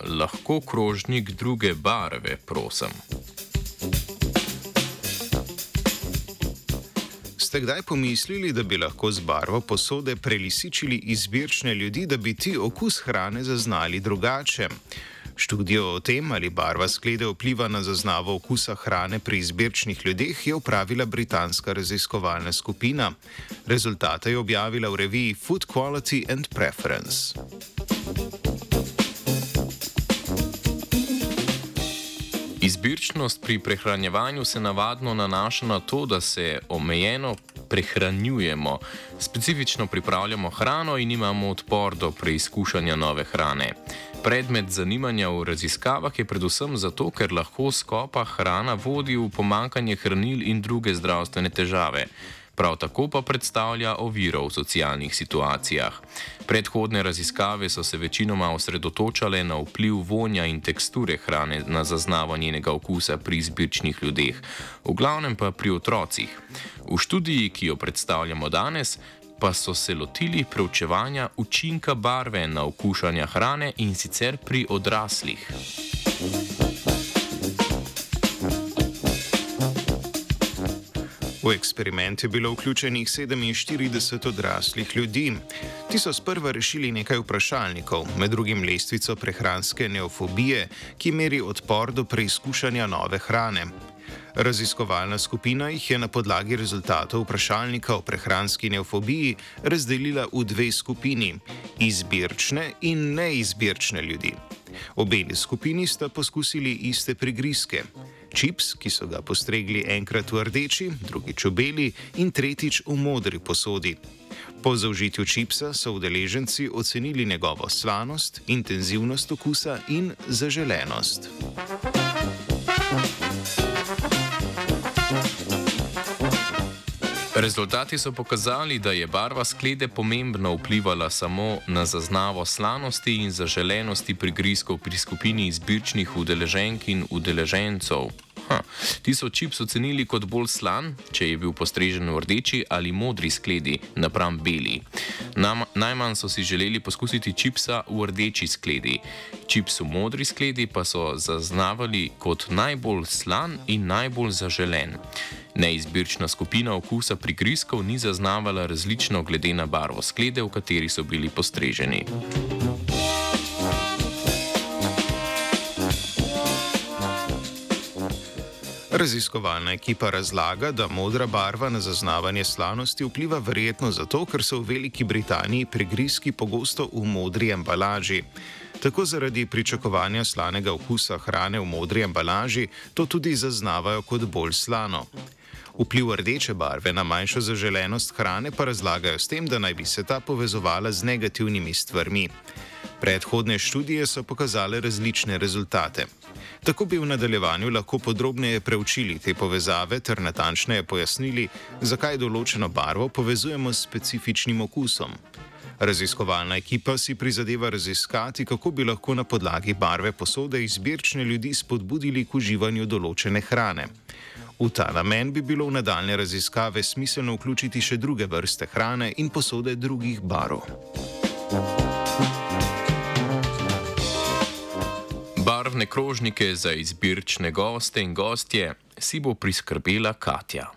Lahko krožnik druge barve, prosim? Ste kdaj pomislili, da bi lahko z barvo posode prelisičili izbirčne ljudi, da bi ti okus hrane zaznali drugače? Študijo o tem, ali barva sklede vpliva na zaznavo okusa hrane pri izbirčnih ljudeh, je upravila britanska raziskovalna skupina. Rezultate je objavila v reviji Food Quality and Preference. Izbirčnost pri prehranjevanju se navadno nanaša na to, da se omejeno prehranjujemo, specifično pripravljamo hrano in imamo odpor do preizkušanja nove hrane. Predmet zanimanja v raziskavah je predvsem zato, ker lahko skopa hrana vodi v pomankanje hranil in druge zdravstvene težave prav tako pa predstavlja oviro v socialnih situacijah. Predhodne raziskave so se večinoma osredotočale na vpliv vonja in teksture hrane na zaznavanje njenega okusa pri izbirčnih ljudeh, v glavnem pa pri otrocih. V študiji, ki jo predstavljamo danes, pa so se lotili preučevanja učinka barve na okušanje hrane in sicer pri odraslih. V eksperiment je bilo vključenih 47 odraslih ljudi. Ti so sprva rešili nekaj vprašalnikov, med drugim lestvico prehranske neofobije, ki meri odpor do preizkušanja nove hrane. Raziskovalna skupina jih je na podlagi rezultatov vprašalnika o prehranski neofobiji razdelila v dve skupini: izbirčne in neizbirčne ljudi. Obeli skupini sta poskusili iste prigrizke čips, ki so ga postregli enkrat v rdeči, drugič v beli in tretjič v modri posodi. Po zaužitju čipsa so udeleženci ocenili njegovo slanost, intenzivnost okusa in zaželenost. Rezultati so pokazali, da je barva sklede pomembno vplivala samo na zaznavo slanosti in zaželenosti prigrizkov pri skupini izbirčnih udeleženk in udeležencev. Ha, ti so čips ocenili kot bolj slan, če je bil postrežen v rdeči ali modri skledi, napram beli. Nam, najmanj so si želeli poskusiti čipsa v rdeči skledi. Čips v modri skledi pa so zaznavali kot najbolj slan in najbolj zaželen. Neizbirčna skupina okusa prigrizkov ni zaznavala različno glede na barvo sklede, v kateri so bili postreženi. Raziskovalna ekipa razlaga, da modra barva na zaznavanje slanosti vpliva verjetno zato, ker so v Veliki Britaniji prigrizki pogosto v modri embalaži. Tako zaradi pričakovanja slanega okusa hrane v modri embalaži to tudi zaznavajo kot bolj slano. Vpliv rdeče barve na manjšo zaželenost hrane pa razlagajo s tem, da naj bi se ta povezovala z negativnimi stvarmi. Predhodne študije so pokazale različne rezultate. Tako bi v nadaljevanju lahko podrobneje preučili te povezave ter natančneje pojasnili, zakaj določeno barvo povezujemo s specifičnim okusom. Raziskovalna ekipa si prizadeva raziskati, kako bi lahko na podlagi barve posode izbirčne ljudi spodbudili k uživanju določene hrane. V ta namen bi bilo v nadaljne raziskave smiselno vključiti še druge vrste hrane in posode drugih barov. Barvne krožnike za izbirčne goste in gostje si bo priskrbela Katja.